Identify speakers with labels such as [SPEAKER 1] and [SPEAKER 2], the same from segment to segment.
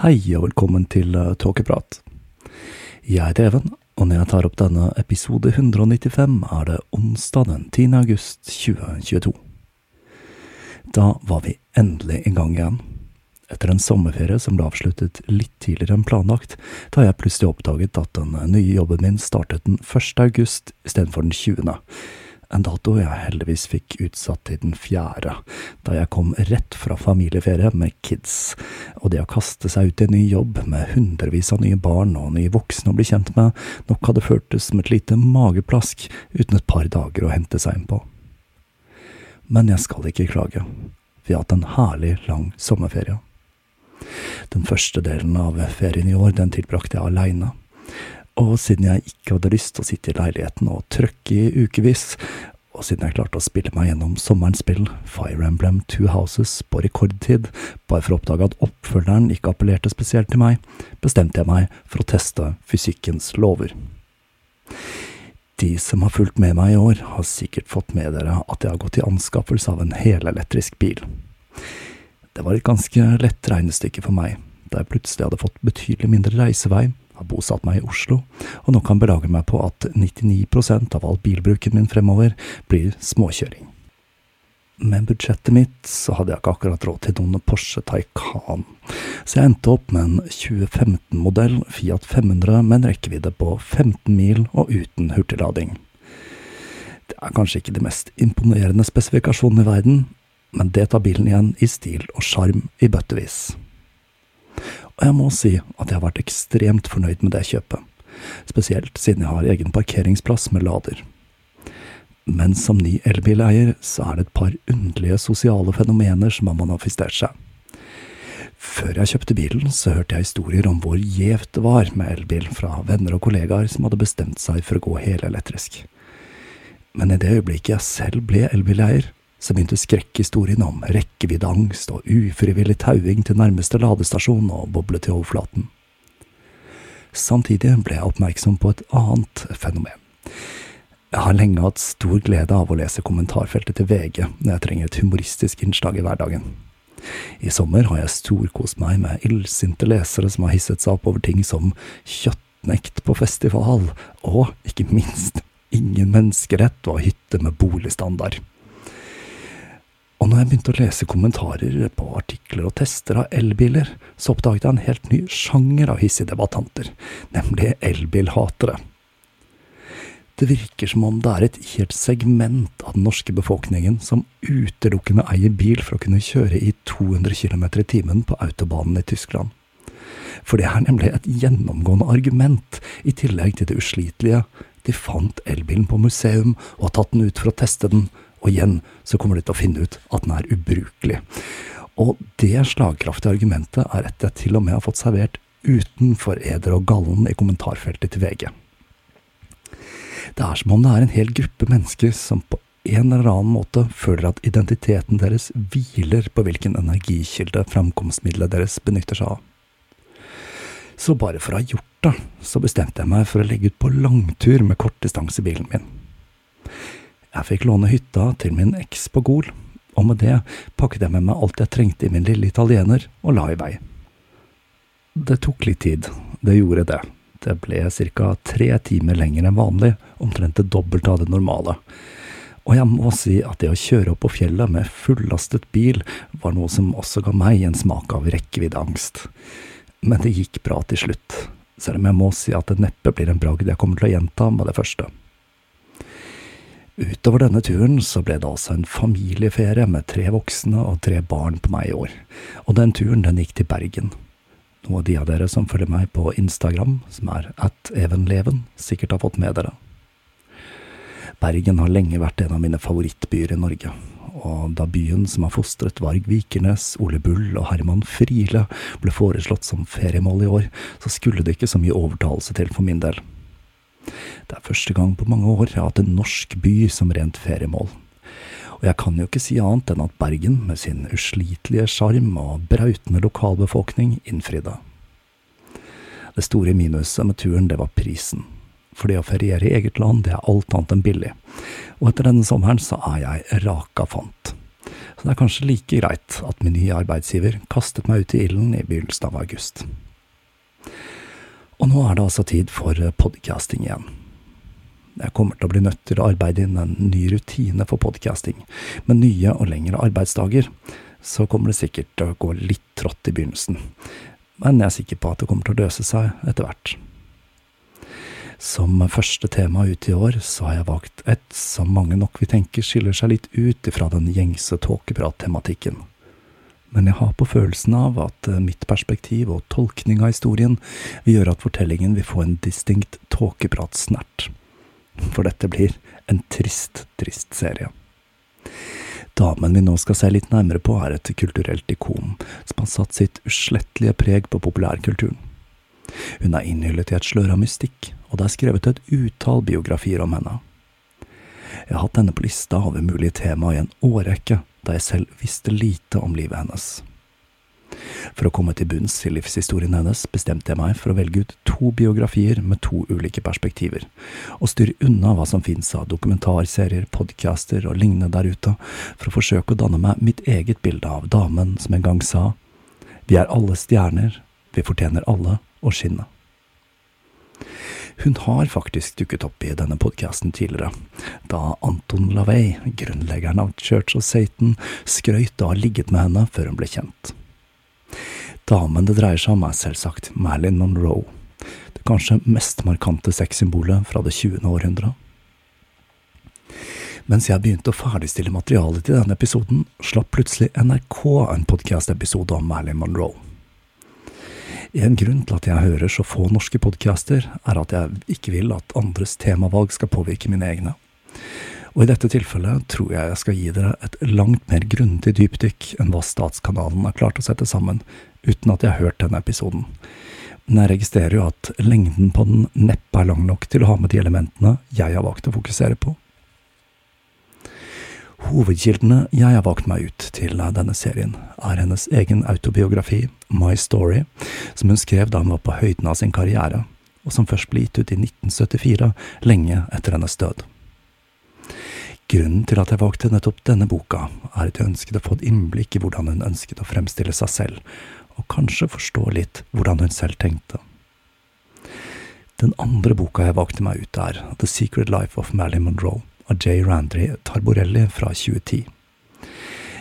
[SPEAKER 1] Hei og velkommen til Tåkeprat. Jeg heter Even, og når jeg tar opp denne episode 195, er det onsdag den 10. august 2022. Da var vi endelig i gang igjen. Etter en sommerferie som ble avsluttet litt tidligere enn planlagt, da jeg plutselig oppdaget at den nye jobben min startet den 1. august istedenfor den 20 en dato jeg heldigvis fikk utsatt til den fjerde, da jeg kom rett fra familieferie med kids, og det å kaste seg ut i en ny jobb med hundrevis av nye barn og nye voksne å bli kjent med, nok hadde føltes som et lite mageplask uten et par dager å hente seg inn på. Men jeg skal ikke klage, vi har hatt en herlig, lang sommerferie. Den første delen av ferien i år, den tilbrakte jeg aleine og siden jeg ikke hadde lyst til å sitte i leiligheten og trøkke i ukevis, og siden jeg klarte å spille meg gjennom sommerens spill, Fire Emblem Two Houses, på rekordtid, bare for å oppdage at oppfølgeren ikke appellerte spesielt til meg, bestemte jeg meg for å teste fysikkens lover. De som har fulgt med meg i år, har sikkert fått med dere at jeg har gått i anskaffelse av en helelektrisk bil. Det var et ganske lett regnestykke for meg, da jeg plutselig hadde fått betydelig mindre reisevei, har bosatt meg i Oslo, og nå kan belage meg på at 99% av all bilbruken min fremover blir småkjøring. Med budsjettet mitt så hadde jeg ikke akkurat råd til noen Porsche Taycan, så jeg endte opp med en 2015-modell Fiat 500 med en rekkevidde på 15 mil og uten hurtiglading. Det er kanskje ikke de mest imponerende spesifikasjonene i verden, men det tar bilen igjen i stil og sjarm i bøttevis. Og jeg må si at jeg har vært ekstremt fornøyd med det kjøpet, spesielt siden jeg har egen parkeringsplass med lader. Men som ny elbileier så er det et par underlige sosiale fenomener som har manifestert seg. Før jeg kjøpte bilen, så hørte jeg historier om hvor gjevt det var med elbil fra venner og kollegaer som hadde bestemt seg for å gå helelektrisk. Men i det øyeblikket jeg selv ble elbileier, så begynte skrekkhistorien om rekkeviddeangst og ufrivillig tauing til nærmeste ladestasjon å boble til overflaten. Samtidig ble jeg oppmerksom på et annet fenomen. Jeg har lenge hatt stor glede av å lese kommentarfeltet til VG når jeg trenger et humoristisk innslag i hverdagen. I sommer har jeg storkost meg med illsinte lesere som har hisset seg opp over ting som kjøttnekt på festival, og ikke minst ingen menneskerett og hytte med boligstandard. Og når jeg begynte å lese kommentarer på artikler og tester av elbiler, så oppdaget jeg en helt ny sjanger av hissige debattanter, nemlig elbilhatere. Det virker som om det er et helt segment av den norske befolkningen som utelukkende eier bil for å kunne kjøre i 200 km i timen på autobanen i Tyskland. For det er nemlig et gjennomgående argument, i tillegg til det uslitelige. De fant elbilen på museum og har tatt den ut for å teste den, og igjen så kommer de til å finne ut at den er ubrukelig. Og det slagkraftige argumentet er et jeg til og med har fått servert utenfor eder og gallen i kommentarfeltet til VG. Det er som om det er en hel gruppe mennesker som på en eller annen måte føler at identiteten deres hviler på hvilken energikilde framkomstmiddelet deres benytter seg av. Så bare for å ha gjort det, så bestemte jeg meg for å legge ut på langtur med kortdistansebilen min. Jeg fikk låne hytta til min eks på Gol, og med det pakket jeg med meg alt jeg trengte i min lille italiener, og la i vei. Det tok litt tid, det gjorde det. Det ble ca. tre timer lenger enn vanlig, omtrent det dobbelte av det normale. Og jeg må si at det å kjøre opp på fjellet med fullastet bil var noe som også ga meg en smak av rekkeviddeangst. Men det gikk bra til slutt, selv om jeg må si at det neppe blir en bragd jeg kommer til å gjenta med det første. Utover denne turen så ble det altså en familieferie med tre voksne og tre barn på meg i år, og den turen den gikk til Bergen. Noe de av dere som følger meg på Instagram, som er at evenleven, sikkert har fått med dere. Bergen har lenge vært en av mine favorittbyer i Norge, og da byen som har fostret Varg Vikernes, Ole Bull og Herman Friele ble foreslått som feriemål i år, så skulle det ikke så mye overtalelse til for min del. Det er første gang på mange år jeg har hatt en norsk by som rent feriemål. Og jeg kan jo ikke si annet enn at Bergen, med sin uslitelige sjarm og brautende lokalbefolkning, innfridde. Det store minuset med turen, det var prisen. For det å feriere i eget land, det er alt annet enn billig. Og etter denne sommeren så er jeg raka fant. Så det er kanskje like greit at min nye arbeidsgiver kastet meg ut i ilden i begynnelsen av august. Og nå er det altså tid for eh, podcasting igjen. Jeg kommer til å bli nødt til å arbeide inn en ny rutine for podcasting, med nye og lengre arbeidsdager. Så kommer det sikkert til å gå litt trått i begynnelsen, men jeg er sikker på at det kommer til å løse seg etter hvert. Som første tema ut i år, så har jeg valgt et som mange nok vil tenke skiller seg litt ut ifra den gjengse tåkeprat-tematikken men jeg har på følelsen av at eh, mitt perspektiv og tolkning av historien vil gjøre at fortellingen vil få en distinkt tåkepratsnert. For dette blir en trist, trist serie. Damen vi nå skal se litt nærmere på, er et kulturelt ikon som har satt sitt uslettelige preg på populærkulturen. Hun er innhyllet i et slør av mystikk, og det er skrevet et utall biografier om henne. Jeg har hatt henne på lista over mulige tema i en årrekke, da jeg selv visste lite om livet hennes. For å komme til bunns i livshistorien hennes bestemte jeg meg for å velge ut to biografier med to ulike perspektiver, og styre unna hva som finnes av dokumentarserier, podcaster og lignende der ute, for å forsøke å danne meg mitt eget bilde av damen som en gang sa Vi er alle stjerner, vi fortjener alle å skinne. Hun har faktisk dukket opp i denne podkasten tidligere, da Anton LaVey, grunnleggeren av Church of Satan, skrøt av å ha ligget med henne før hun ble kjent. Damen det dreier seg om, er selvsagt Marilyn Monroe, det kanskje mest markante sexsymbolet fra det 20. århundret. Mens jeg begynte å ferdigstille materialet til denne episoden, slapp plutselig NRK en podkast-episode om Marilyn Monroe. En grunn til at jeg hører så få norske podcaster, er at jeg ikke vil at andres temavalg skal påvirke mine egne. Og i dette tilfellet tror jeg jeg skal gi dere et langt mer grundig dypdykk enn hva Statskanalen har klart å sette sammen, uten at jeg har hørt denne episoden. Men jeg registrerer jo at lengden på den neppe er lang nok til å ha med de elementene jeg har valgt å fokusere på. Hovedkildene jeg har valgt meg ut til denne serien, er hennes egen autobiografi, My Story, som hun skrev da hun var på høyden av sin karriere, og som først ble gitt ut i 1974, lenge etter hennes død. Grunnen til at jeg valgte nettopp denne boka, er at jeg ønsket å få et innblikk i hvordan hun ønsket å fremstille seg selv, og kanskje forstå litt hvordan hun selv tenkte. Den andre boka jeg valgte meg ut, er The Secret Life of Marilyn Monroe av J. Randry Tarborelli fra 2010.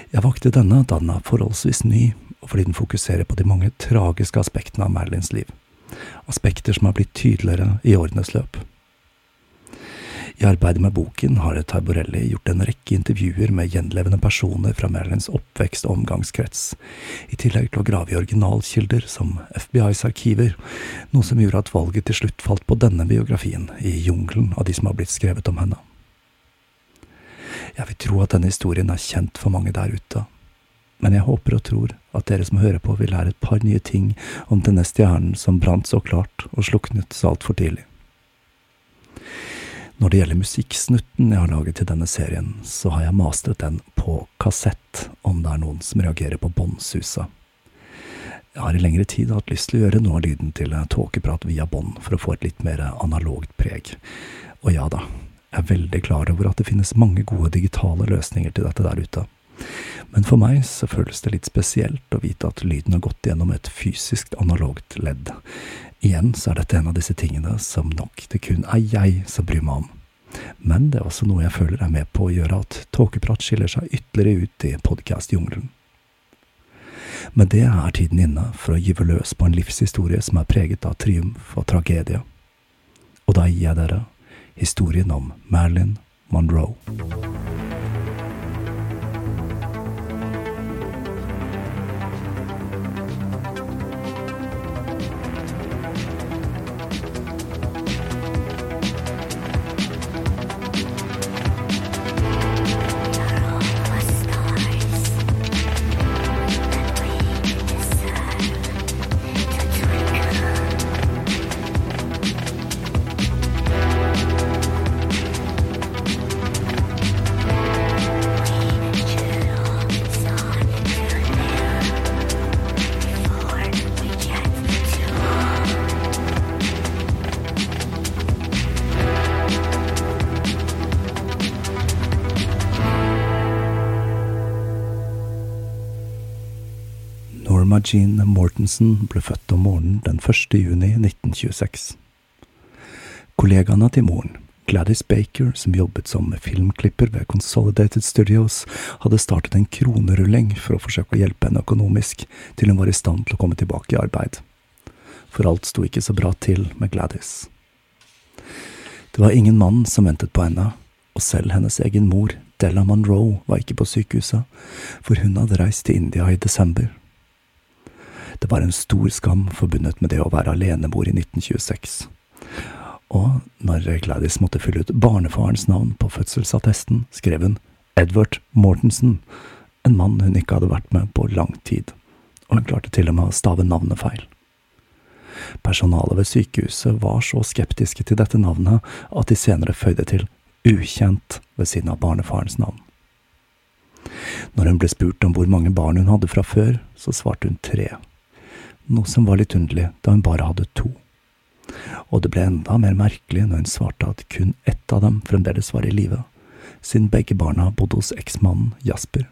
[SPEAKER 1] Jeg valgte denne da den er forholdsvis ny, og fordi den fokuserer på de mange tragiske aspektene av Marilyns liv. Aspekter som har blitt tydeligere i årenes løp. I arbeidet med boken har Tarborelli gjort en rekke intervjuer med gjenlevende personer fra Marilyns oppvekst og omgangskrets, i tillegg til å grave i originalkilder som FBIs arkiver, noe som gjorde at valget til slutt falt på denne biografien i jungelen av de som har blitt skrevet om henne. Jeg vil tro at denne historien er kjent for mange der ute, men jeg håper og tror at dere som hører på vil lære et par nye ting om denne stjernen som brant så klart og sluknet så altfor tidlig. Når det gjelder musikksnutten jeg har laget til denne serien, så har jeg mastret den på kassett, om det er noen som reagerer på båndsusa. Jeg har i lengre tid hatt lyst til å gjøre noe av lyden til tåkeprat via bånd, for å få et litt mer analogt preg. Og ja da, jeg er veldig klar over at det finnes mange gode digitale løsninger til dette der ute. Men for meg så føles det litt spesielt å vite at lyden har gått gjennom et fysisk analogt ledd. Igjen så er dette en av disse tingene som nok det kun er jeg som bryr meg om. Men det er også noe jeg føler er med på å gjøre at Tåkeprat skiller seg ytterligere ut i podkastjungelen. Med det er tiden inne for å gyve løs på en livshistorie som er preget av triumf og tragedie. Og da gir jeg dere historien om Marilyn Monroe. Jean Mortensen ble født om morgenen den 1. juni 1926. Kollegaene til moren, Gladys Baker, som jobbet som filmklipper ved Consolidated Studios, hadde startet en kronerulling for å forsøke å hjelpe henne økonomisk til hun var i stand til å komme tilbake i arbeid. For alt sto ikke så bra til med Gladys. Det var ingen mann som ventet på henne, og selv hennes egen mor, Della Monroe, var ikke på sykehuset, for hun hadde reist til India i desember. Det var en stor skam forbundet med det å være alenemor i 1926. Og når Gladys måtte fylle ut barnefarens navn på fødselsattesten, skrev hun Edward Mortensen, en mann hun ikke hadde vært med på lang tid, og hun klarte til og med å stave navnet feil. Personalet ved sykehuset var så skeptiske til dette navnet at de senere føyde til ukjent ved siden av barnefarens navn. Når hun ble spurt om hvor mange barn hun hadde fra før, så svarte hun tre, noe som var litt underlig da hun bare hadde to. Og det ble enda mer merkelig når hun svarte at kun ett av dem fremdeles var i live, siden begge barna bodde hos eksmannen Jasper.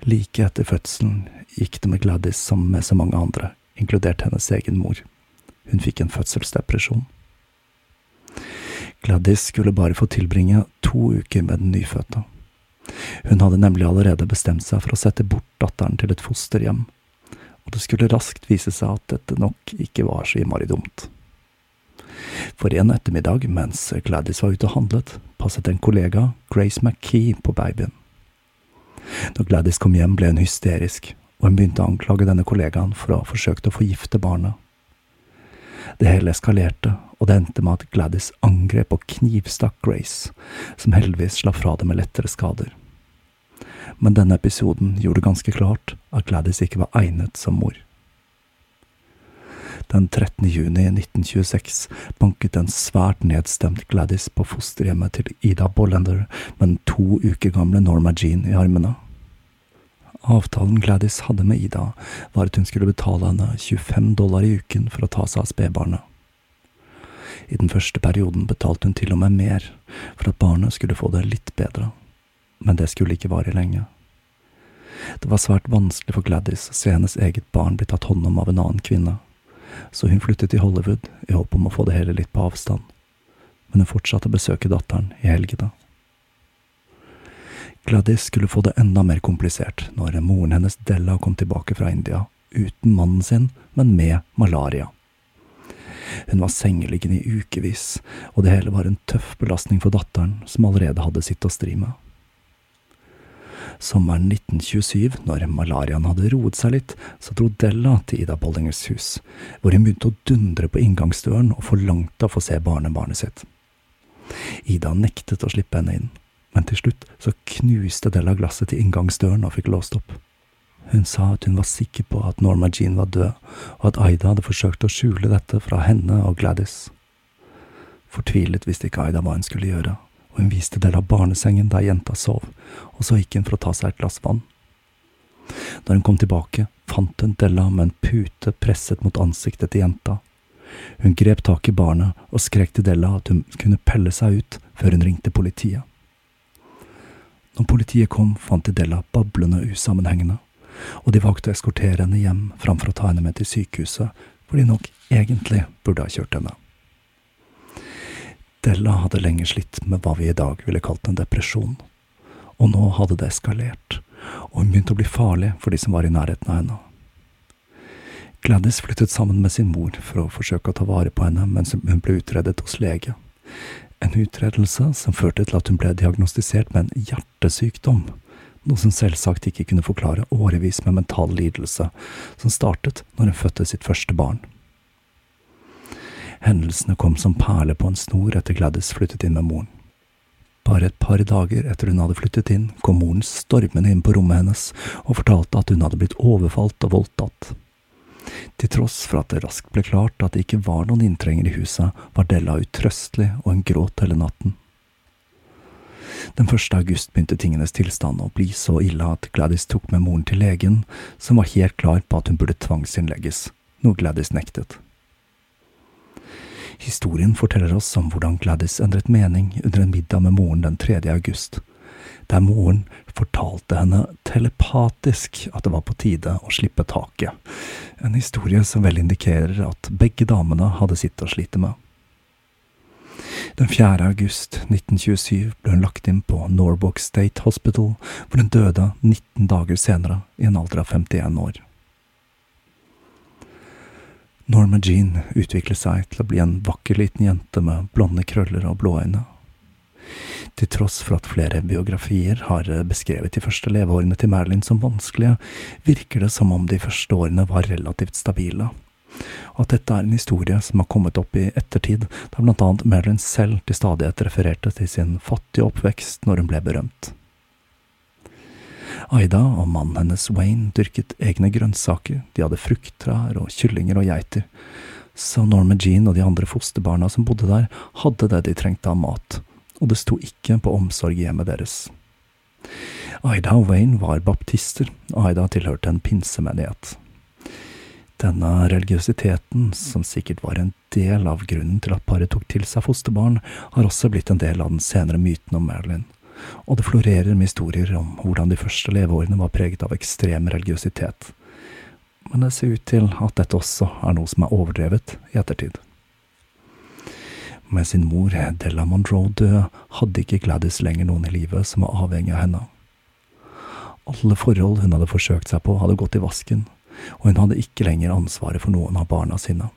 [SPEAKER 1] Like etter fødselen gikk det med Gladys som med så mange andre, inkludert hennes egen mor. Hun fikk en fødselsdepresjon. Gladys skulle bare få tilbringe to uker med den nyfødte. Hun hadde nemlig allerede bestemt seg for å sette bort datteren til et fosterhjem, og det skulle raskt vise seg at dette nok ikke var så innmari dumt. For en ettermiddag mens Gladys var ute og handlet, passet en kollega, Grace McKee, på babyen. Når Gladys kom hjem, ble hun hysterisk, og hun begynte å anklage denne kollegaen for å ha forsøkt å forgifte barnet. Det hele eskalerte, og det endte med at Gladys angrep og knivstakk Grace, som heldigvis slapp fra det med lettere skader. Men denne episoden gjorde det ganske klart at Gladys ikke var egnet som mor. Den 13. juni 1926 banket en svært nedstemt Gladys på fosterhjemmet til Ida Bollender med den to uker gamle Norma Jean i armene. Avtalen Gladys hadde med Ida, var at hun skulle betale henne 25 dollar i uken for å ta seg av spedbarnet. I den første perioden betalte hun til og med mer, for at barnet skulle få det litt bedre, men det skulle ikke vare lenge. Det var svært vanskelig for Gladys å se hennes eget barn bli tatt hånd om av en annen kvinne, så hun flyttet til Hollywood i håp om å få det hele litt på avstand, men hun fortsatte å besøke datteren i helgene. Gladys skulle få det enda mer komplisert når moren hennes Della kom tilbake fra India, uten mannen sin, men med malaria. Hun var sengeliggende i ukevis, og det hele var en tøff belastning for datteren, som allerede hadde sitt å stri med. Sommeren 1927, når malariaen hadde roet seg litt, så dro Della til Ida Bollingers hus, hvor hun begynte å dundre på inngangsdøren og forlangte å få se barnebarnet sitt. Ida nektet å slippe henne inn, men til slutt så knuste Della glasset til inngangsdøren og fikk låst opp. Hun sa at hun var sikker på at Norma Jean var død, og at Aida hadde forsøkt å skjule dette fra henne og Gladys. Fortvilet visste ikke Aida hva hun skulle gjøre, og hun viste Della barnesengen der jenta sov, og så gikk hun for å ta seg et glass vann. Da hun kom tilbake, fant hun Della med en pute presset mot ansiktet til jenta. Hun grep tak i barnet og skrek til Della at hun kunne pelle seg ut før hun ringte politiet. Når politiet kom, fant de Della bablende usammenhengende, og de valgte å eskortere henne hjem framfor å ta henne med til sykehuset, hvor de nok egentlig burde ha kjørt henne. Della hadde lenge slitt med hva vi i dag ville kalt en depresjon, og nå hadde det eskalert, og hun begynte å bli farlig for de som var i nærheten av henne. Gladys flyttet sammen med sin mor for å forsøke å ta vare på henne mens hun ble utredet hos lege, en utredelse som førte til at hun ble diagnostisert med en hjertesykdom, noe som selvsagt ikke kunne forklare årevis med mental lidelse, som startet når hun fødte sitt første barn. Hendelsene kom som perler på en snor etter Gladys flyttet inn med moren. Bare et par dager etter hun hadde flyttet inn, kom moren stormende inn på rommet hennes og fortalte at hun hadde blitt overfalt og voldtatt. Til tross for at det raskt ble klart at det ikke var noen inntrenger i huset, var Della utrøstelig, og hun gråt hele natten. Den første august begynte tingenes tilstand å bli så ille at Gladys tok med moren til legen, som var helt klar på at hun burde tvangsinnlegges, noe Gladys nektet. Historien forteller oss om hvordan Gladys endret mening under en middag med moren den 3. august, der moren fortalte henne telepatisk at det var på tide å slippe taket, en historie som vel indikerer at begge damene hadde sitt å slite med. Den 4. august 1927 ble hun lagt inn på Norwalk State Hospital, hvor hun døde 19 dager senere, i en alder av 51 år. Norma Jean utviklet seg til å bli en vakker liten jente med blonde krøller og blå øyne. Til tross for at flere biografier har beskrevet de første leveårene til Marilyn som vanskelige, virker det som om de første årene var relativt stabile, og at dette er en historie som har kommet opp i ettertid, da blant annet Marilyn selv til stadighet refererte til sin fattige oppvekst når hun ble berømt. Aida og mannen hennes Wayne dyrket egne grønnsaker, de hadde frukttrær og kyllinger og geiter, så Norma Jean og de andre fosterbarna som bodde der, hadde det de trengte av mat, og det sto ikke på omsorg i hjemmet deres. Aida og Wayne var baptister, og Aida tilhørte en pinsemenighet. Denne religiøsiteten, som sikkert var en del av grunnen til at paret tok til seg fosterbarn, har også blitt en del av den senere myten om Marilyn, og det florerer med historier om hvordan de første leveårene var preget av ekstrem religiøsitet. Men det ser ut til at dette også er noe som er overdrevet i ettertid. Med sin mor, Della Monroe, død, hadde ikke Gladys lenger noen i livet som var avhengig av henne. Alle forhold hun hadde forsøkt seg på, hadde gått i vasken, og hun hadde ikke lenger ansvaret for noen av barna sine.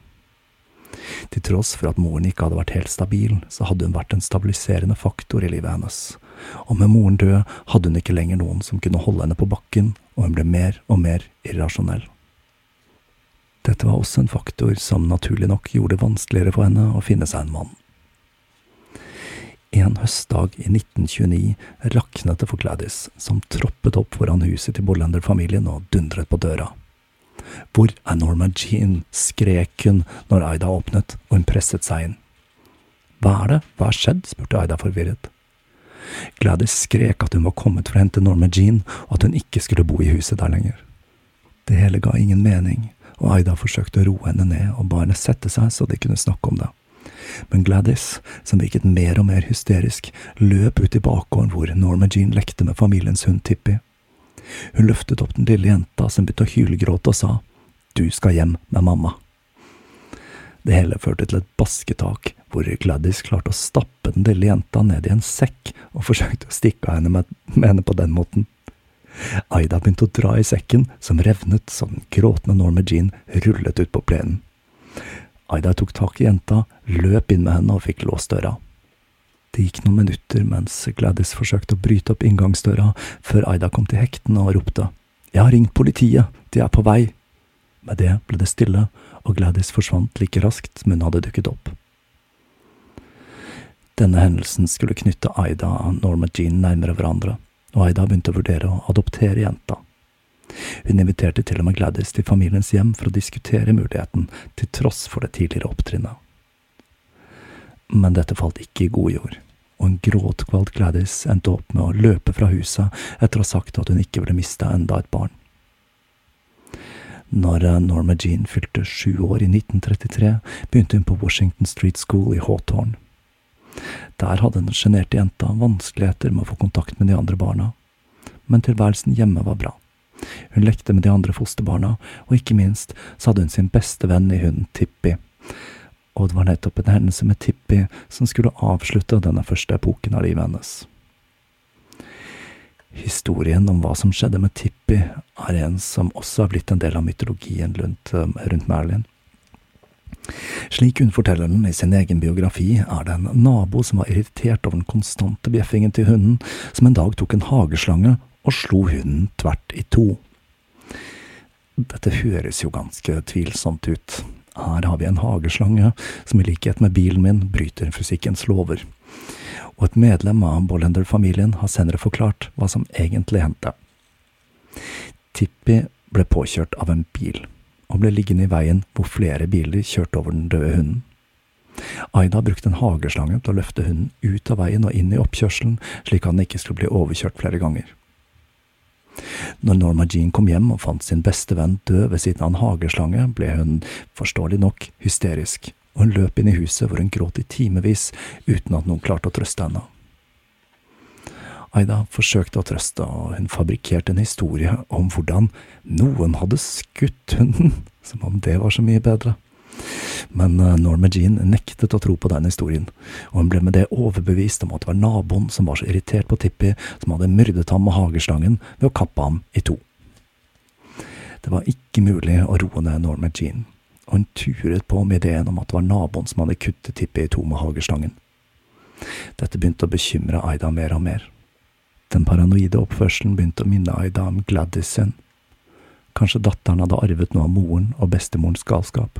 [SPEAKER 1] Til tross for at moren ikke hadde vært helt stabil, så hadde hun vært en stabiliserende faktor i livet hennes, og med moren død hadde hun ikke lenger noen som kunne holde henne på bakken, og hun ble mer og mer irrasjonell. Dette var også en faktor som naturlig nok gjorde det vanskeligere for henne å finne seg en mann. En høstdag i 1929 raknet det for Gladys, som troppet opp foran huset til Bollander-familien og dundret på døra. Hvor er Norma Jean? skrek hun når Aida åpnet, og hun presset seg inn. Hva er det, hva har skjedd? spurte Aida forvirret. Gladys skrek at hun var kommet for å hente Norma Jean, og at hun ikke skulle bo i huset der lenger. Det hele ga ingen mening, og Aida forsøkte å roe henne ned og ba henne sette seg så de kunne snakke om det. Men Gladys, som virket mer og mer hysterisk, løp ut i bakgården hvor Norma Jean lekte med familiens hund Tippi. Hun løftet opp den lille jenta som begynte å hylgråte og sa Du skal hjem med mamma. Det hele førte til et basketak, hvor Gladys klarte å stappe den lille jenta ned i en sekk og forsøkte å stikke av henne med, med henne på den måten. Aida begynte å dra i sekken, som revnet så den gråtende Norma Jean rullet ut på plenen. Aida tok tak i jenta, løp inn med henne og fikk låst døra. Det gikk noen minutter mens Gladys forsøkte å bryte opp inngangsdøra, før Aida kom til hektene og ropte. Jeg har ringt politiet, de er på vei. Med det ble det stille, og Gladys forsvant like raskt som hun hadde dukket opp. Denne hendelsen skulle knytte Aida og Norma Jean nærmere hverandre, og Aida begynte å vurdere å adoptere jenta. Hun inviterte til og med Gladys til familiens hjem for å diskutere muligheten, til tross for det tidligere opptrinnet. Men dette falt ikke i god jord, og en gråtkvalt Gladys endte opp med å løpe fra huset etter å ha sagt at hun ikke ville miste enda et barn. Når eh, Norma Jean fylte sju år i 1933, begynte hun på Washington Street School i Hawthorne. Der hadde den sjenerte jenta vanskeligheter med å få kontakt med de andre barna, men tilværelsen hjemme var bra. Hun lekte med de andre fosterbarna, og ikke minst så hadde hun sin beste venn i hunden Tippi. Og det var nettopp en hendelse med Tippi som skulle avslutte denne første epoken av livet hennes. Historien om hva som skjedde med Tippi, er en som også har blitt en del av mytologien rundt, eh, rundt Marilyn. Slik hun forteller den i sin egen biografi, er det en nabo som var irritert over den konstante bjeffingen til hunden, som en dag tok en hageslange og slo hunden tvert i to. Dette høres jo ganske tvilsomt ut. Her har vi en hageslange som i likhet med bilen min bryter fysikkens lover og et medlem av Bollender-familien har senere forklart hva som egentlig hendte. Tippi ble påkjørt av en bil, og ble liggende i veien hvor flere biler kjørte over den døde hunden. Aida brukte en hageslange til å løfte hunden ut av veien og inn i oppkjørselen, slik at den ikke skulle bli overkjørt flere ganger. Når Norma Jean kom hjem og fant sin beste venn død ved siden av en hageslange, ble hun, forståelig nok, hysterisk og hun løp inn i huset hvor hun gråt i timevis uten at noen klarte å trøste henne. Aida forsøkte å trøste, og hun fabrikkerte en historie om hvordan noen hadde skutt hunden, som om det var så mye bedre. Men eh, Norma Jean nektet å tro på den historien, og hun ble med det overbevist om at det var naboen som var så irritert på Tippi, som hadde myrdet ham med hageslangen ved å kappe ham i to. Det var ikke mulig å roe ned Norma Jean, og hun turet på med ideen om at det var naboen som hadde kuttet tippet i to med hagerstangen. Dette begynte å bekymre Aida mer og mer. Den paranoide oppførselen begynte å minne Aida om Gladys sin. Kanskje datteren hadde arvet noe av moren og bestemorens galskap.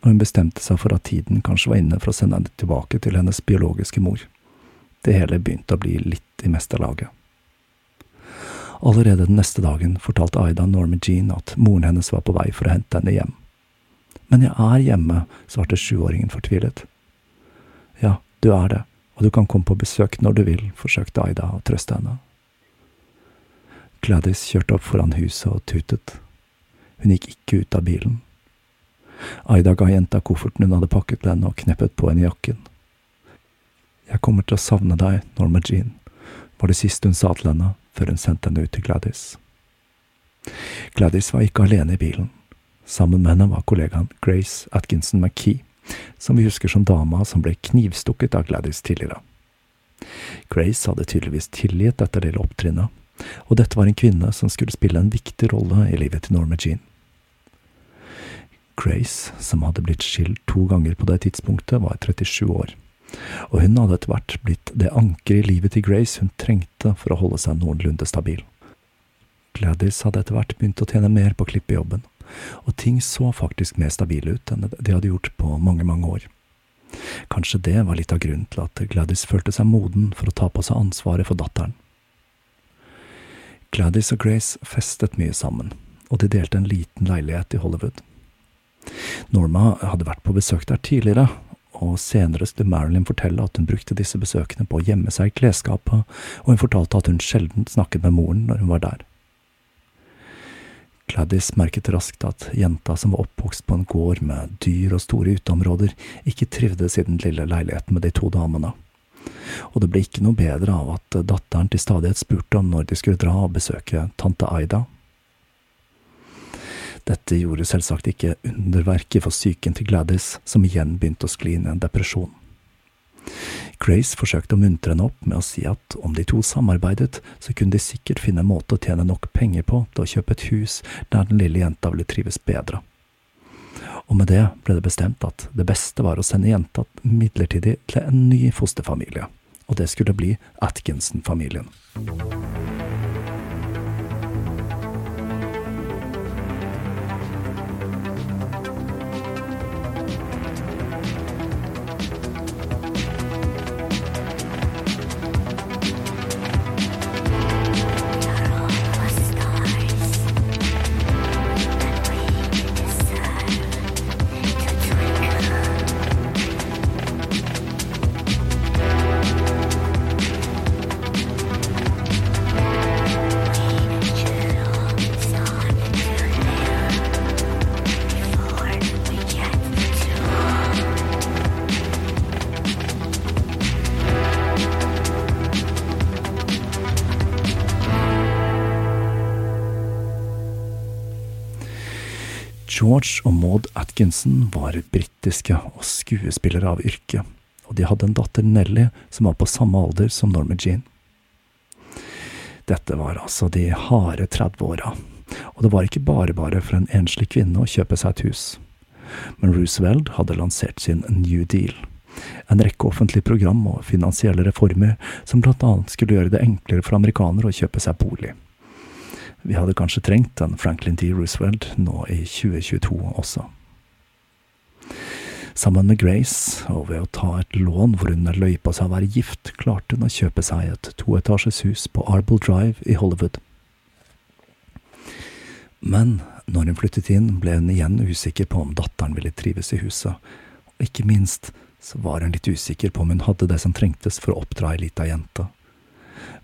[SPEAKER 1] Og hun bestemte seg for at tiden kanskje var inne for å sende henne tilbake til hennes biologiske mor. Det hele begynte å bli litt i mesterlaget. Allerede den neste dagen fortalte Aida Norma Jean at moren hennes var på vei for å hente henne hjem. Men jeg er hjemme, svarte sjuåringen fortvilet. Ja, du er det, og du kan komme på besøk når du vil, forsøkte Aida å trøste henne. Gladys kjørte opp foran huset og tutet. Hun gikk ikke ut av bilen. Aida ga jenta kofferten hun hadde pakket til henne, og kneppet på henne jakken. Jeg kommer til å savne deg, Norma Jean, var det siste hun sa til henne før hun sendte henne ut til Gladys. Gladys var ikke alene i bilen. Sammen med henne var kollegaen Grace Atkinson McKee, som vi husker som dama som ble knivstukket av Gladys tidligere. Grace hadde tydeligvis tilgitt dette lille opptrinnet, og dette var en kvinne som skulle spille en viktig rolle i livet til Norma Jean. Grace, som hadde blitt skilt to ganger på det tidspunktet, var 37 år, og hun hadde etter hvert blitt det ankeret i livet til Grace hun trengte for å holde seg noenlunde stabil. Gladys hadde etter hvert begynt å tjene mer på klippejobben, og ting så faktisk mer stabile ut enn de hadde gjort på mange, mange år. Kanskje det var litt av grunnen til at Gladys følte seg moden for å ta på seg ansvaret for datteren. Gladys og Grace festet mye sammen, og de delte en liten leilighet i Hollywood. Norma hadde vært på besøk der tidligere, og senere skulle Marilyn fortelle at hun brukte disse besøkene på å gjemme seg i klesskapet, og hun fortalte at hun sjelden snakket med moren når hun var der. Gladys merket raskt at jenta som var oppvokst på en gård med dyr og store uteområder, ikke trivdes i den lille leiligheten med de to damene. Og det ble ikke noe bedre av at datteren til stadighet spurte om når de skulle dra og besøke tante Aida. Dette gjorde selvsagt ikke underverket for psyken til Gladys, som igjen begynte å skli inn i en depresjon. Grace forsøkte å muntre henne opp med å si at om de to samarbeidet, så kunne de sikkert finne en måte å tjene nok penger på til å kjøpe et hus der den lille jenta ville trives bedre. Og med det ble det bestemt at det beste var å sende jenta midlertidig til en ny fosterfamilie, og det skulle bli Atkinson-familien. George og Maud Atkinson var britiske og skuespillere av yrke, og de hadde en datter Nelly som var på samme alder som Norma Jean. Dette var altså de harde 30-åra, og det var ikke bare bare for en enslig kvinne å kjøpe seg et hus. Men Roosevelt hadde lansert sin New Deal, en rekke offentlige program og finansielle reformer som blant annet skulle gjøre det enklere for amerikanere å kjøpe seg bolig. Vi hadde kanskje trengt en Franklin D. Roosevelt nå i 2022 også. Sammen med Grace, og ved å ta et lån hvor hun løy på seg å være gift, klarte hun å kjøpe seg et toetasjes hus på Arbol Drive i Hollywood. Men når hun flyttet inn, ble hun igjen usikker på om datteren ville trives i huset, og ikke minst så var hun litt usikker på om hun hadde det som trengtes for å oppdra ei lita jente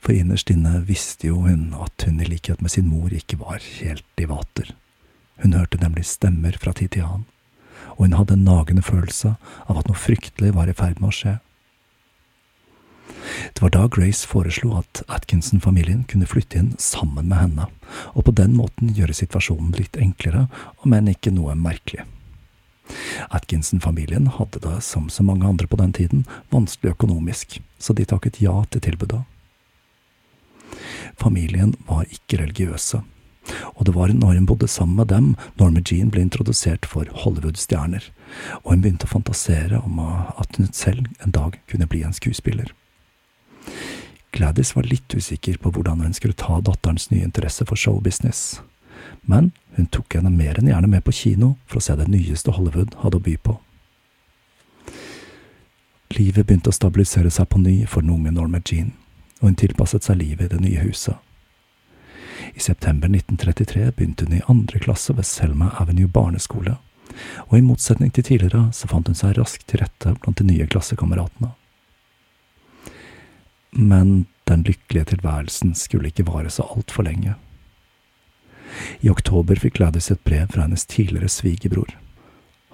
[SPEAKER 1] for innerst inne visste jo hun at hun i likhet med sin mor ikke var helt i vater. Hun hørte nemlig stemmer fra tid til annen, og hun hadde en nagende følelse av at noe fryktelig var i ferd med å skje. Det var da Grace foreslo at Atkinson-familien kunne flytte inn sammen med henne, og på den måten gjøre situasjonen litt enklere, om enn ikke noe merkelig. Atkinson-familien hadde det, som så mange andre på den tiden, vanskelig økonomisk, så de takket ja til tilbudet. Familien var ikke religiøse, og det var når hun bodde sammen med dem Norma Jean ble introdusert for Hollywood-stjerner, og hun begynte å fantasere om at hun selv en dag kunne bli en skuespiller. Gladys var litt usikker på hvordan hun skulle ta datterens nye interesse for showbusiness, men hun tok henne mer enn gjerne med på kino for å se det nyeste Hollywood hadde å by på. Livet begynte å stabilisere seg på ny for den unge Norma Jean og hun tilpasset seg livet i det nye huset. I september 1933 begynte hun i andre klasse ved Selma Avenue barneskole, og i motsetning til tidligere så fant hun seg raskt til rette blant de nye klassekameratene. Men den lykkelige tilværelsen skulle ikke vare så altfor lenge. I oktober fikk Gladys et brev fra hennes tidligere svigerbror.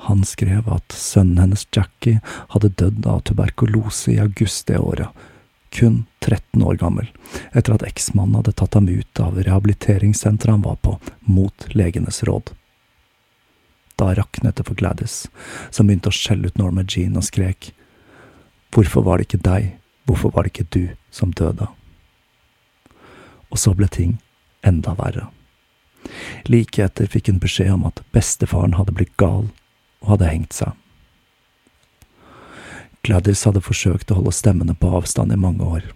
[SPEAKER 1] Han skrev at sønnen hennes Jackie hadde dødd av tuberkulose i august det året, kun 13 år gammel, etter at eksmannen hadde tatt ham ut av rehabiliteringssenteret han var på, mot legenes råd. Da raknet det for Gladys, som begynte å skjelle ut Norma Jean og skrek. Hvorfor var det ikke deg, hvorfor var det ikke du som døde? Og så ble ting enda verre. Like etter fikk hun beskjed om at bestefaren hadde blitt gal og hadde hengt seg. Gladys hadde forsøkt å holde stemmene på avstand i mange år,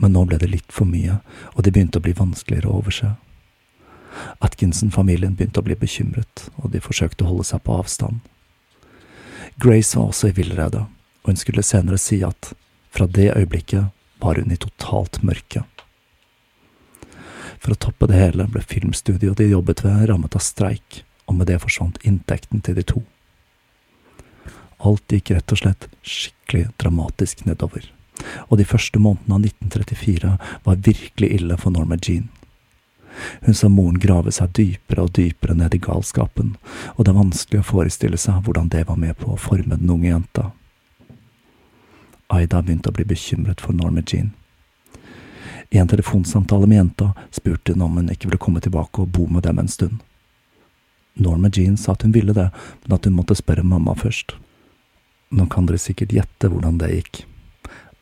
[SPEAKER 1] men nå ble det litt for mye, og det begynte å bli vanskeligere å overse. Atkinson-familien begynte å bli bekymret, og de forsøkte å holde seg på avstand. Grace var også i villrede, og hun skulle senere si at fra det øyeblikket var hun i totalt mørke. For å toppe det hele ble filmstudioet de jobbet ved, rammet av streik, og med det forsvant inntekten til de to. Alt gikk rett og slett skikkelig dramatisk nedover, og de første månedene av 1934 var virkelig ille for Norma Jean. Hun så moren grave seg dypere og dypere ned i galskapen, og det er vanskelig å forestille seg hvordan det var med på å forme den unge jenta. Aida begynte å bli bekymret for Norma Jean. I en telefonsamtale med jenta spurte hun om hun ikke ville komme tilbake og bo med dem en stund. Norma Jean sa at hun ville det, men at hun måtte spørre mamma først. Nå kan dere sikkert gjette hvordan det gikk.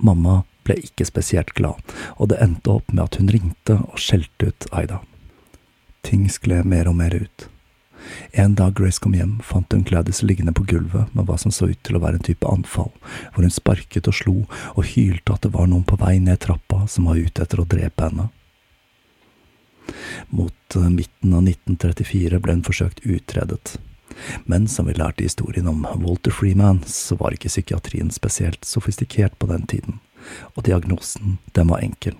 [SPEAKER 1] Mamma ble ikke spesielt glad, og det endte opp med at hun ringte og skjelte ut Aida. Ting skled mer og mer ut. En dag Grace kom hjem, fant hun Gladys liggende på gulvet med hva som så ut til å være en type anfall, hvor hun sparket og slo og hylte at det var noen på vei ned trappa som var ute etter å drepe henne. Mot eh, midten av 1934 ble hun forsøkt utredet, men som vi lærte i historien om Walter Freeman, så var ikke psykiatrien spesielt sofistikert på den tiden, og diagnosen, den var enkel.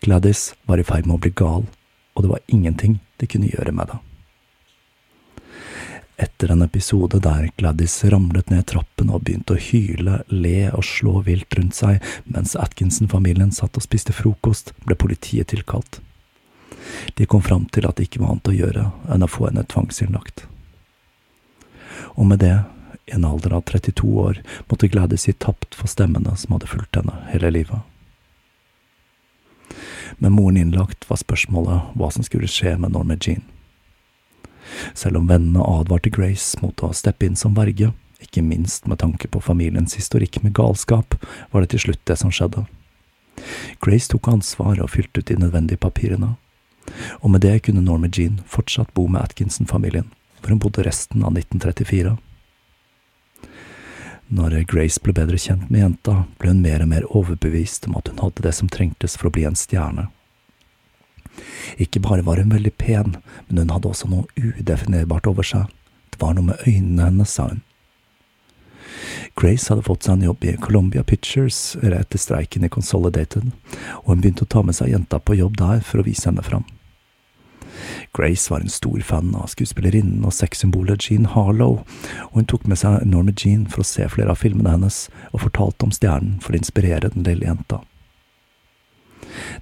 [SPEAKER 1] Gladys var i ferd med å bli gal, og det var ingenting de kunne gjøre med det. Etter en episode der Gladys ramlet ned trappen og begynte å hyle, le og slå vilt rundt seg mens Atkinson-familien satt og spiste frokost, ble politiet tilkalt. De kom fram til at det ikke var annet å gjøre enn å få henne tvangsinnlagt og med det, i en alder av 32 år, måtte Gladys si tapt for stemmene som hadde fulgt henne hele livet. Med moren innlagt var spørsmålet hva som skulle skje med Norma Jean. Selv om vennene advarte Grace mot å steppe inn som verge, ikke minst med tanke på familiens historikk med galskap, var det til slutt det som skjedde. Grace tok ansvar og fylte ut de nødvendige papirene, og med det kunne Norma Jean fortsatt bo med Atkinson-familien, hvor hun bodde resten av 1934. Når Grace ble bedre kjent med jenta, ble hun mer og mer overbevist om at hun hadde det som trengtes for å bli en stjerne. Ikke bare var hun veldig pen, men hun hadde også noe udefinerbart over seg. Det var noe med øynene hennes, sa hun. Grace hadde fått seg en jobb i Columbia Pictures rett etter streiken i Consolidated, og hun begynte å ta med seg jenta på jobb der for å vise henne fram. Grace var en stor fan av skuespillerinnen og sexsymbolet Jean Harlow, og hun tok med seg Norma Jean for å se flere av filmene hennes, og fortalte om stjernen for å inspirere den lille jenta.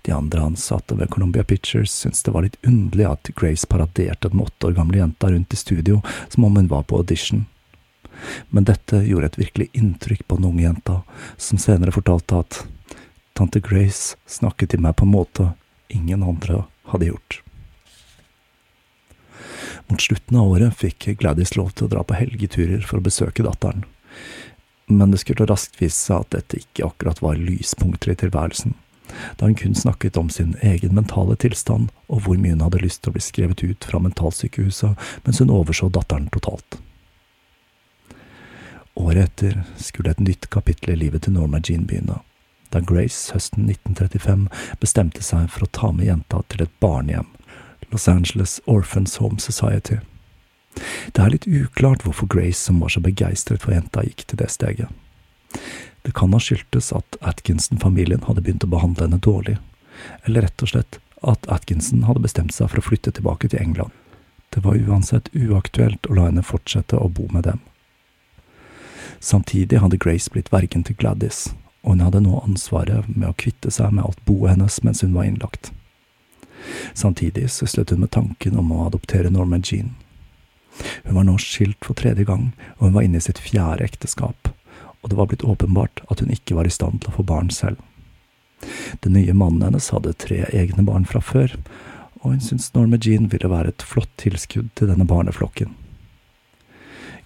[SPEAKER 1] De andre ansatte ved Columbia Pictures syntes det var litt underlig at Grace paraderte den åtte år gamle jenta rundt i studio som om hun var på audition. Men dette gjorde et virkelig inntrykk på den unge jenta, som senere fortalte at tante Grace snakket til meg på en måte ingen andre hadde gjort. Mot slutten av året fikk Gladys lov til å dra på helgeturer for å besøke datteren. Men det skulle raskt vise seg at dette ikke akkurat var lyspunkter i tilværelsen, da hun kun snakket om sin egen mentale tilstand og hvor mye hun hadde lyst til å bli skrevet ut fra mentalsykehuset, mens hun overså datteren totalt. Året etter skulle et nytt kapittel i livet til Norma Jean begynne, da Grace høsten 1935 bestemte seg for å ta med jenta til et barnehjem Los Angeles Orphans Home Society. Det er litt uklart hvorfor Grace, som var så begeistret for jenta, gikk til det steget. Det kan ha skyldtes at Atkinson-familien hadde begynt å behandle henne dårlig, eller rett og slett at Atkinson hadde bestemt seg for å flytte tilbake til England. Det var uansett uaktuelt å la henne fortsette å bo med dem. Samtidig hadde Grace blitt vergen til Gladys, og hun hadde nå ansvaret med å kvitte seg med alt boet hennes mens hun var innlagt. Samtidig syslet hun med tanken om å adoptere Norma Jean. Hun var nå skilt for tredje gang, og hun var inne i sitt fjerde ekteskap, og det var blitt åpenbart at hun ikke var i stand til å få barn selv. Den nye mannen hennes hadde tre egne barn fra før, og hun syntes Norma Jean ville være et flott tilskudd til denne barneflokken.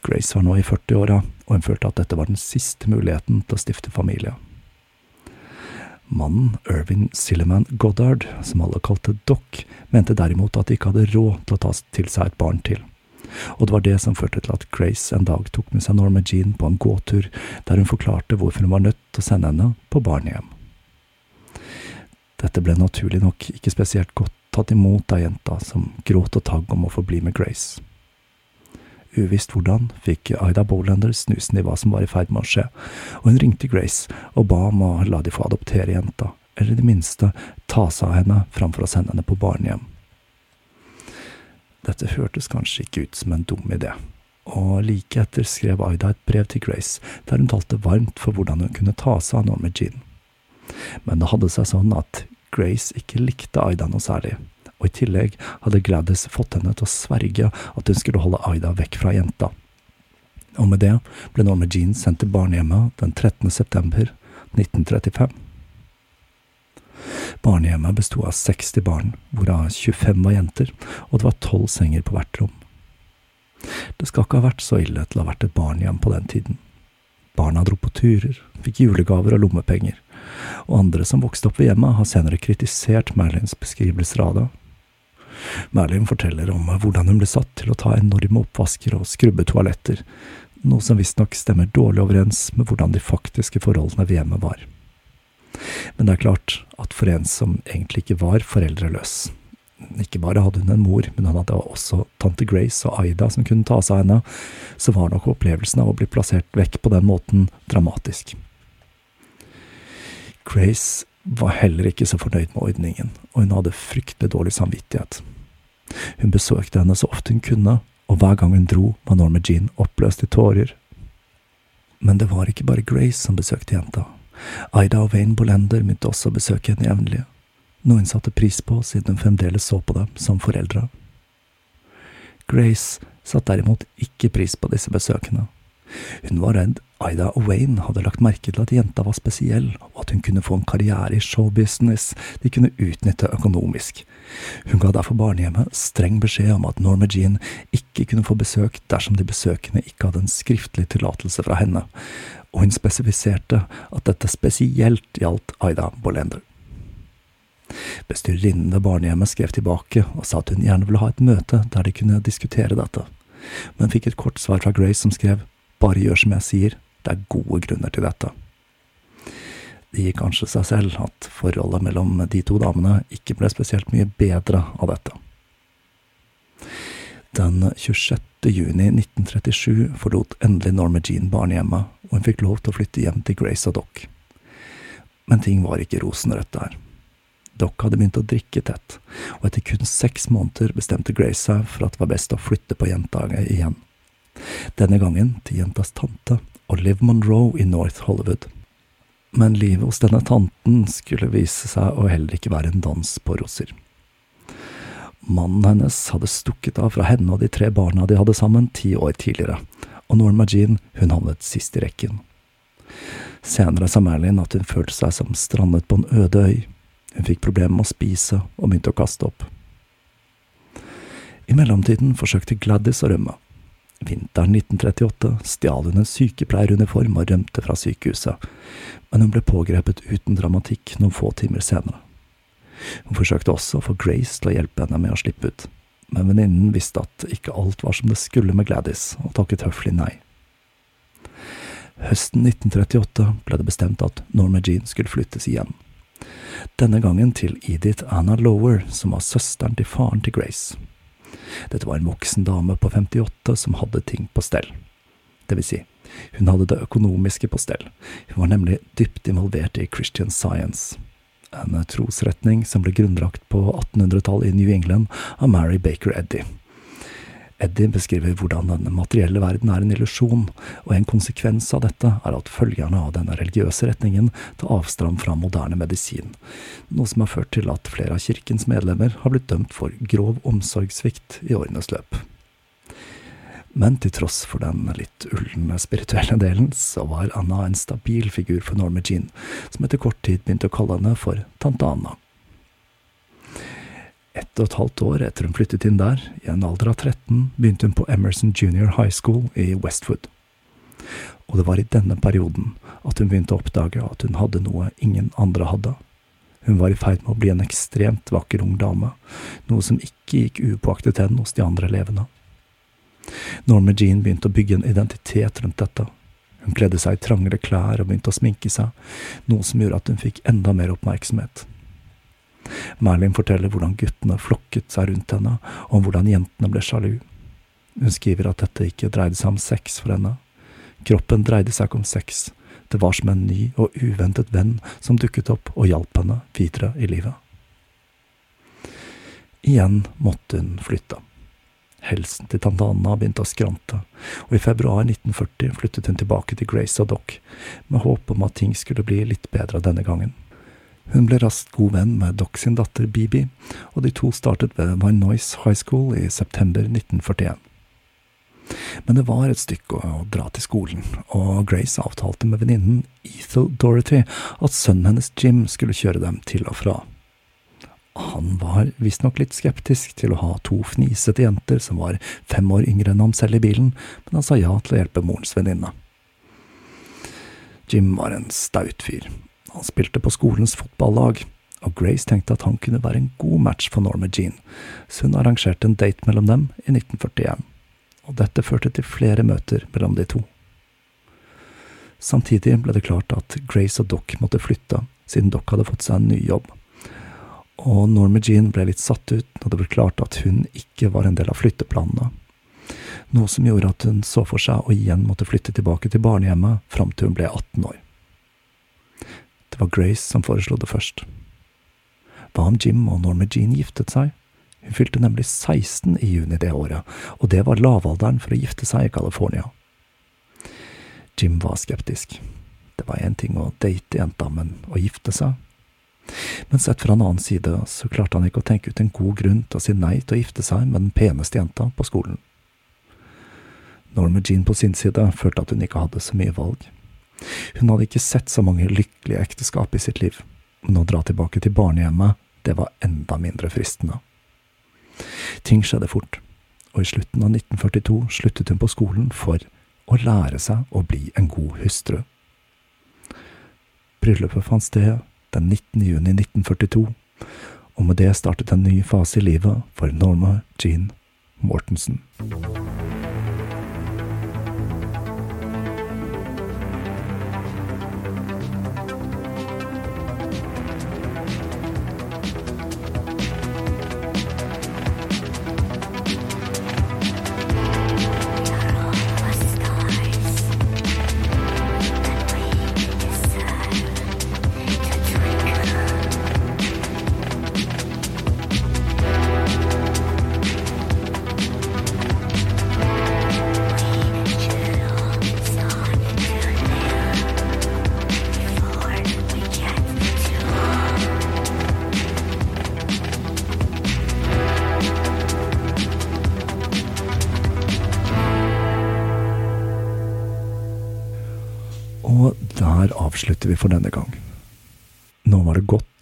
[SPEAKER 1] Grace var nå i 40-åra, og hun følte at dette var den siste muligheten til å stifte familie. Mannen, Irvin Silliman Goddard, som alle kalte Doc, mente derimot at de ikke hadde råd til å ta til seg et barn til. Og det var det som førte til at Grace en dag tok med seg Norma Jean på en gåtur, der hun forklarte hvorfor hun var nødt til å sende henne på barnehjem. Dette ble naturlig nok ikke spesielt godt tatt imot av jenta, som gråt og tagg om å få bli med Grace. Uvisst hvordan fikk Ida Bolander snusen i hva som var i ferd med å skje, og hun ringte Grace og ba om å la de få adoptere jenta, eller i det minste ta seg av henne framfor å sende henne på barnehjem. Dette hørtes kanskje ikke ut som en dum idé, og like etter skrev Aida et brev til Grace der hun talte varmt for hvordan hun kunne ta seg av Norma Jean. Men det hadde seg sånn at Grace ikke likte Aida noe særlig, og i tillegg hadde Gladys fått henne til å sverge at hun skulle holde Aida vekk fra jenta. Og med det ble Norma Jean sendt til barnehjemmet den 13. september 1935. Barnehjemmet besto av 60 barn, hvorav 25 var jenter, og det var tolv senger på hvert rom. Det skal ikke ha vært så ille til å ha vært et barnehjem på den tiden. Barna dro på turer, fikk julegaver og lommepenger, og andre som vokste opp ved hjemmet, har senere kritisert Merlins beskrivelser av det, Merlin forteller om hvordan hun ble satt til å ta enorme oppvasker og skrubbe toaletter, noe som visstnok stemmer dårlig overens med hvordan de faktiske forholdene ved hjemmet var. Men det er klart at for en som egentlig ikke var foreldreløs, ikke bare hadde hun en mor, men hun hadde også tante Grace og Aida som kunne ta seg av henne, så var nok opplevelsen av å bli plassert vekk på den måten dramatisk. Grace var heller ikke så fornøyd med ordningen, og hun hadde fryktelig dårlig samvittighet. Hun besøkte henne så ofte hun kunne, og hver gang hun dro, var Norma Jean oppløst i tårer. Men det var ikke bare Grace som besøkte jenta. Aida og Wayne Bolender begynte også å besøke henne jevnlig, noe hun satte pris på siden hun fremdeles så på dem som foreldre. Grace satte derimot ikke pris på disse besøkene. Hun var redd Ida og Wayne hadde lagt merke til at jenta var spesiell, og at hun kunne få en karriere i showbusiness de kunne utnytte økonomisk. Hun ga derfor barnehjemmet streng beskjed om at Norma Jean ikke kunne få besøk dersom de besøkende ikke hadde en skriftlig tillatelse fra henne, og hun spesifiserte at dette spesielt gjaldt Aida Bolender. Bestyrerinnen ved barnehjemmet skrev tilbake og sa at hun gjerne ville ha et møte der de kunne diskutere dette, men fikk et kort svar fra Grace som skrev bare gjør som jeg sier, det er gode grunner til dette. Det gir kanskje seg selv at forholdet mellom de to damene ikke ble spesielt mye bedre av dette. Den 26. juni 1937 forlot endelig Norma Jean barnehjemmet, og hun fikk lov til å flytte hjem til Grace og Doc. Men ting var ikke rosenrødt der. Doc hadde begynt å drikke tett, og etter kun seks måneder bestemte Grace seg for at det var best å flytte på jenta igjen. Denne gangen til jentas tante, Olive Monroe i North Hollywood. Men livet hos denne tanten skulle vise seg å heller ikke være en dans på roser. Mannen hennes hadde stukket av fra henne og de tre barna de hadde sammen ti år tidligere, og Norma Jean hun havnet sist i rekken. Senere sa Merlin at hun følte seg som strandet på en øde øy. Hun fikk problemer med å spise og begynte å kaste opp. I mellomtiden forsøkte Gladys å rømme, Vinteren 1938 stjal hun en sykepleieruniform og rømte fra sykehuset, men hun ble pågrepet uten dramatikk noen få timer senere. Hun forsøkte også å få Grace til å hjelpe henne med å slippe ut, men venninnen visste at ikke alt var som det skulle med Gladys, og takket høflig nei. Høsten 1938 ble det bestemt at Norma Jean skulle flyttes igjen. Denne gangen til Edith Anna Lower, som var søsteren til faren til Grace. Dette var en voksen dame på 58 som hadde ting på stell. Det vil si, hun hadde det økonomiske på stell. Hun var nemlig dypt involvert i Christian Science, en trosretning som ble grunnlagt på 1800-tallet i New England av Mary Baker Eddy. Eddie beskriver hvordan den materielle verden er en illusjon, og en konsekvens av dette er at følgerne av denne religiøse retningen tar avstand fra moderne medisin, noe som har ført til at flere av kirkens medlemmer har blitt dømt for grov omsorgssvikt i årenes løp. Men til tross for den litt ulne spirituelle delen, så var Anna en stabil figur for Norma Jean, som etter kort tid begynte å kalle henne for tante Anna. Ett og et halvt år etter hun flyttet inn der, i en alder av 13, begynte hun på Emerson Junior High School i Westwood. Og det var i denne perioden at hun begynte å oppdage at hun hadde noe ingen andre hadde. Hun var i ferd med å bli en ekstremt vakker ung dame, noe som ikke gikk upåaktet hen hos de andre elevene. Norma Jean begynte å bygge en identitet rundt dette. Hun kledde seg i trangere klær og begynte å sminke seg, noe som gjorde at hun fikk enda mer oppmerksomhet. Merlin forteller hvordan guttene flokket seg rundt henne, og om hvordan jentene ble sjalu. Hun skriver at dette ikke dreide seg om sex for henne. Kroppen dreide seg ikke om sex, det var som en ny og uventet venn som dukket opp og hjalp henne videre i livet. Igjen måtte hun flytte. Helsen til tante Anna begynte å skrante, og i februar 1940 flyttet hun tilbake til Grace og Doc, med håp om at ting skulle bli litt bedre denne gangen. Hun ble raskt god venn med Doc sin datter Bibi, og de to startet ved Vinoise High School i september 1941. Men det var et stykke å dra til skolen, og Grace avtalte med venninnen Ethel Dorothy at sønnen hennes Jim skulle kjøre dem til og fra. Han var visstnok litt skeptisk til å ha to fnisete jenter som var fem år yngre enn ham selv i bilen, men han sa ja til å hjelpe morens venninne. Jim var en staut fyr. Han spilte på skolens fotballag, og Grace tenkte at han kunne være en god match for Norma Jean, så hun arrangerte en date mellom dem i 1941, og dette førte til flere møter mellom de to. Samtidig ble det klart at Grace og Doc måtte flytte, siden Doc hadde fått seg en ny jobb og Norma Jean ble litt satt ut når det ble klart at hun ikke var en del av flytteplanene, noe som gjorde at hun så for seg å igjen måtte flytte tilbake til barnehjemmet fram til hun ble 18 år. Det var Grace som foreslo det først. Hva om Jim og Norma Jean giftet seg? Hun fylte nemlig 16 i juni det året, og det var lavalderen for å gifte seg i California. Jim var skeptisk. Det var én ting å date jenta, men å gifte seg men sett fra en annen side så klarte han ikke å tenke ut en god grunn til å si nei til å gifte seg med den peneste jenta på skolen. Norma Jean på sin side følte at hun ikke hadde så mye valg. Hun hadde ikke sett så mange lykkelige ekteskap i sitt liv, men å dra tilbake til barnehjemmet, det var enda mindre fristende. Ting skjedde fort, og i slutten av 1942 sluttet hun på skolen for å lære seg å bli en god hustru. Bryllupet fant sted den 19. juni 1942, og med det startet en ny fase i livet for Norma Jean Mortensen.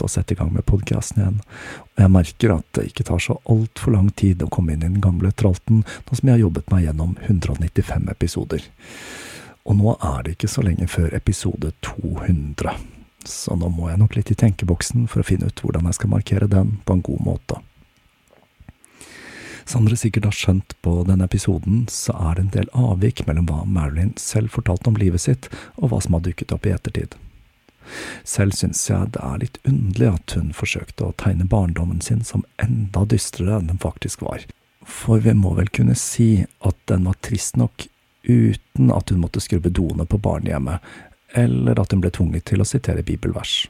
[SPEAKER 1] Å sette i gang med podkasten igjen, og jeg merker at det ikke tar så altfor lang tid å komme inn i den gamle tralten, nå som jeg har jobbet meg gjennom 195 episoder. Og nå er det ikke så lenge før episode 200, så nå må jeg nok litt i tenkeboksen for å finne ut hvordan jeg skal markere den på en god måte. Som dere sikkert har skjønt på denne episoden, så er det en del avvik mellom hva Marilyn selv fortalte om livet sitt, og hva som har dukket opp i ettertid. Selv syns jeg det er litt underlig at hun forsøkte å tegne barndommen sin som enda dystrere enn den faktisk var, for vi må vel kunne si at den var trist nok uten at hun måtte skrubbe doene på barnehjemmet, eller at hun ble tvunget til å sitere bibelvers.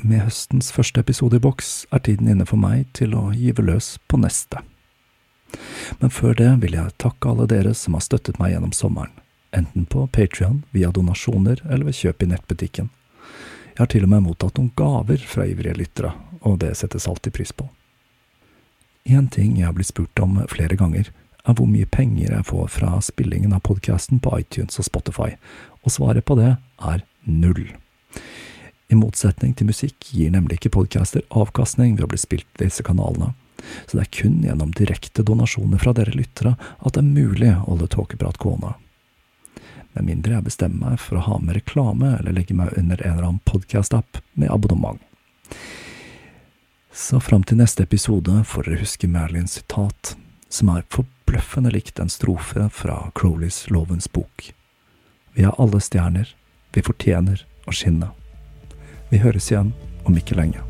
[SPEAKER 1] Med høstens første episode i boks er tiden inne for meg til å gyve løs på neste. Men før det vil jeg takke alle dere som har støttet meg gjennom sommeren, enten på Patrion, via donasjoner eller ved kjøp i nettbutikken. Jeg har til og med mottatt noen gaver fra ivrige lyttere, og det settes alltid pris på. En ting jeg har blitt spurt om flere ganger, er hvor mye penger jeg får fra spillingen av podkasten på iTunes og Spotify, og svaret på det er null. I motsetning til musikk gir nemlig ikke podcaster avkastning ved å bli spilt i disse kanalene, så det er kun gjennom direkte donasjoner fra dere lyttere at det er mulig å holde Tåkeprat gående. Med mindre jeg bestemmer meg for å ha med reklame eller legge meg under en eller annen podcast-app med abonnement. Så fram til neste episode får dere huske Merlins sitat, som er forbløffende likt en strofe fra Crowleys Lovens bok. Vi er alle stjerner, vi fortjener å skinne. Vi høres igjen om ikke lenge.